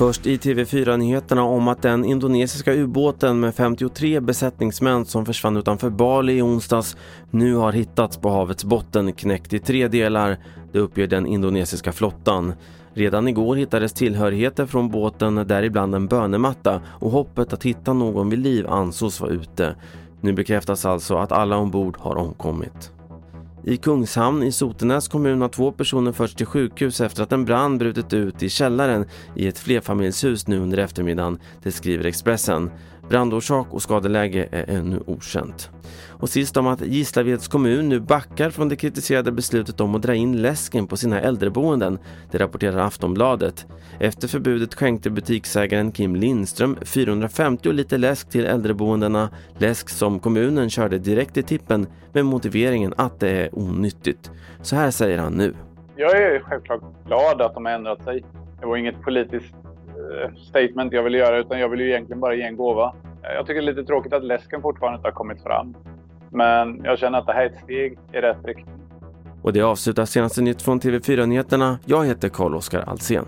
Först i TV4-nyheterna om att den indonesiska ubåten med 53 besättningsmän som försvann utanför Bali i onsdags nu har hittats på havets botten knäckt i tre delar. Det uppger den indonesiska flottan. Redan igår hittades tillhörigheter från båten, däribland en bönematta och hoppet att hitta någon vid liv ansågs vara ute. Nu bekräftas alltså att alla ombord har omkommit. I Kungshamn i Sotenäs kommun har två personer förts till sjukhus efter att en brand brutit ut i källaren i ett flerfamiljshus nu under eftermiddagen, det skriver Expressen. Brandorsak och skadeläge är ännu okänt. Och sist om att Gislaveds kommun nu backar från det kritiserade beslutet om att dra in läsken på sina äldreboenden. Det rapporterar Aftonbladet. Efter förbudet skänkte butiksägaren Kim Lindström 450 liter läsk till äldreboendena. Läsk som kommunen körde direkt i tippen med motiveringen att det är onyttigt. Så här säger han nu. Jag är självklart glad att de har ändrat sig. Det var inget politiskt eh, statement jag ville göra utan jag ville ju egentligen bara ge en gåva. Jag tycker det är lite tråkigt att läsken fortfarande inte har kommit fram. Men jag känner att det här är ett steg i rätt riktning. Och det avslutar senaste nytt från TV4 Nyheterna. Jag heter Carl-Oskar Alsen.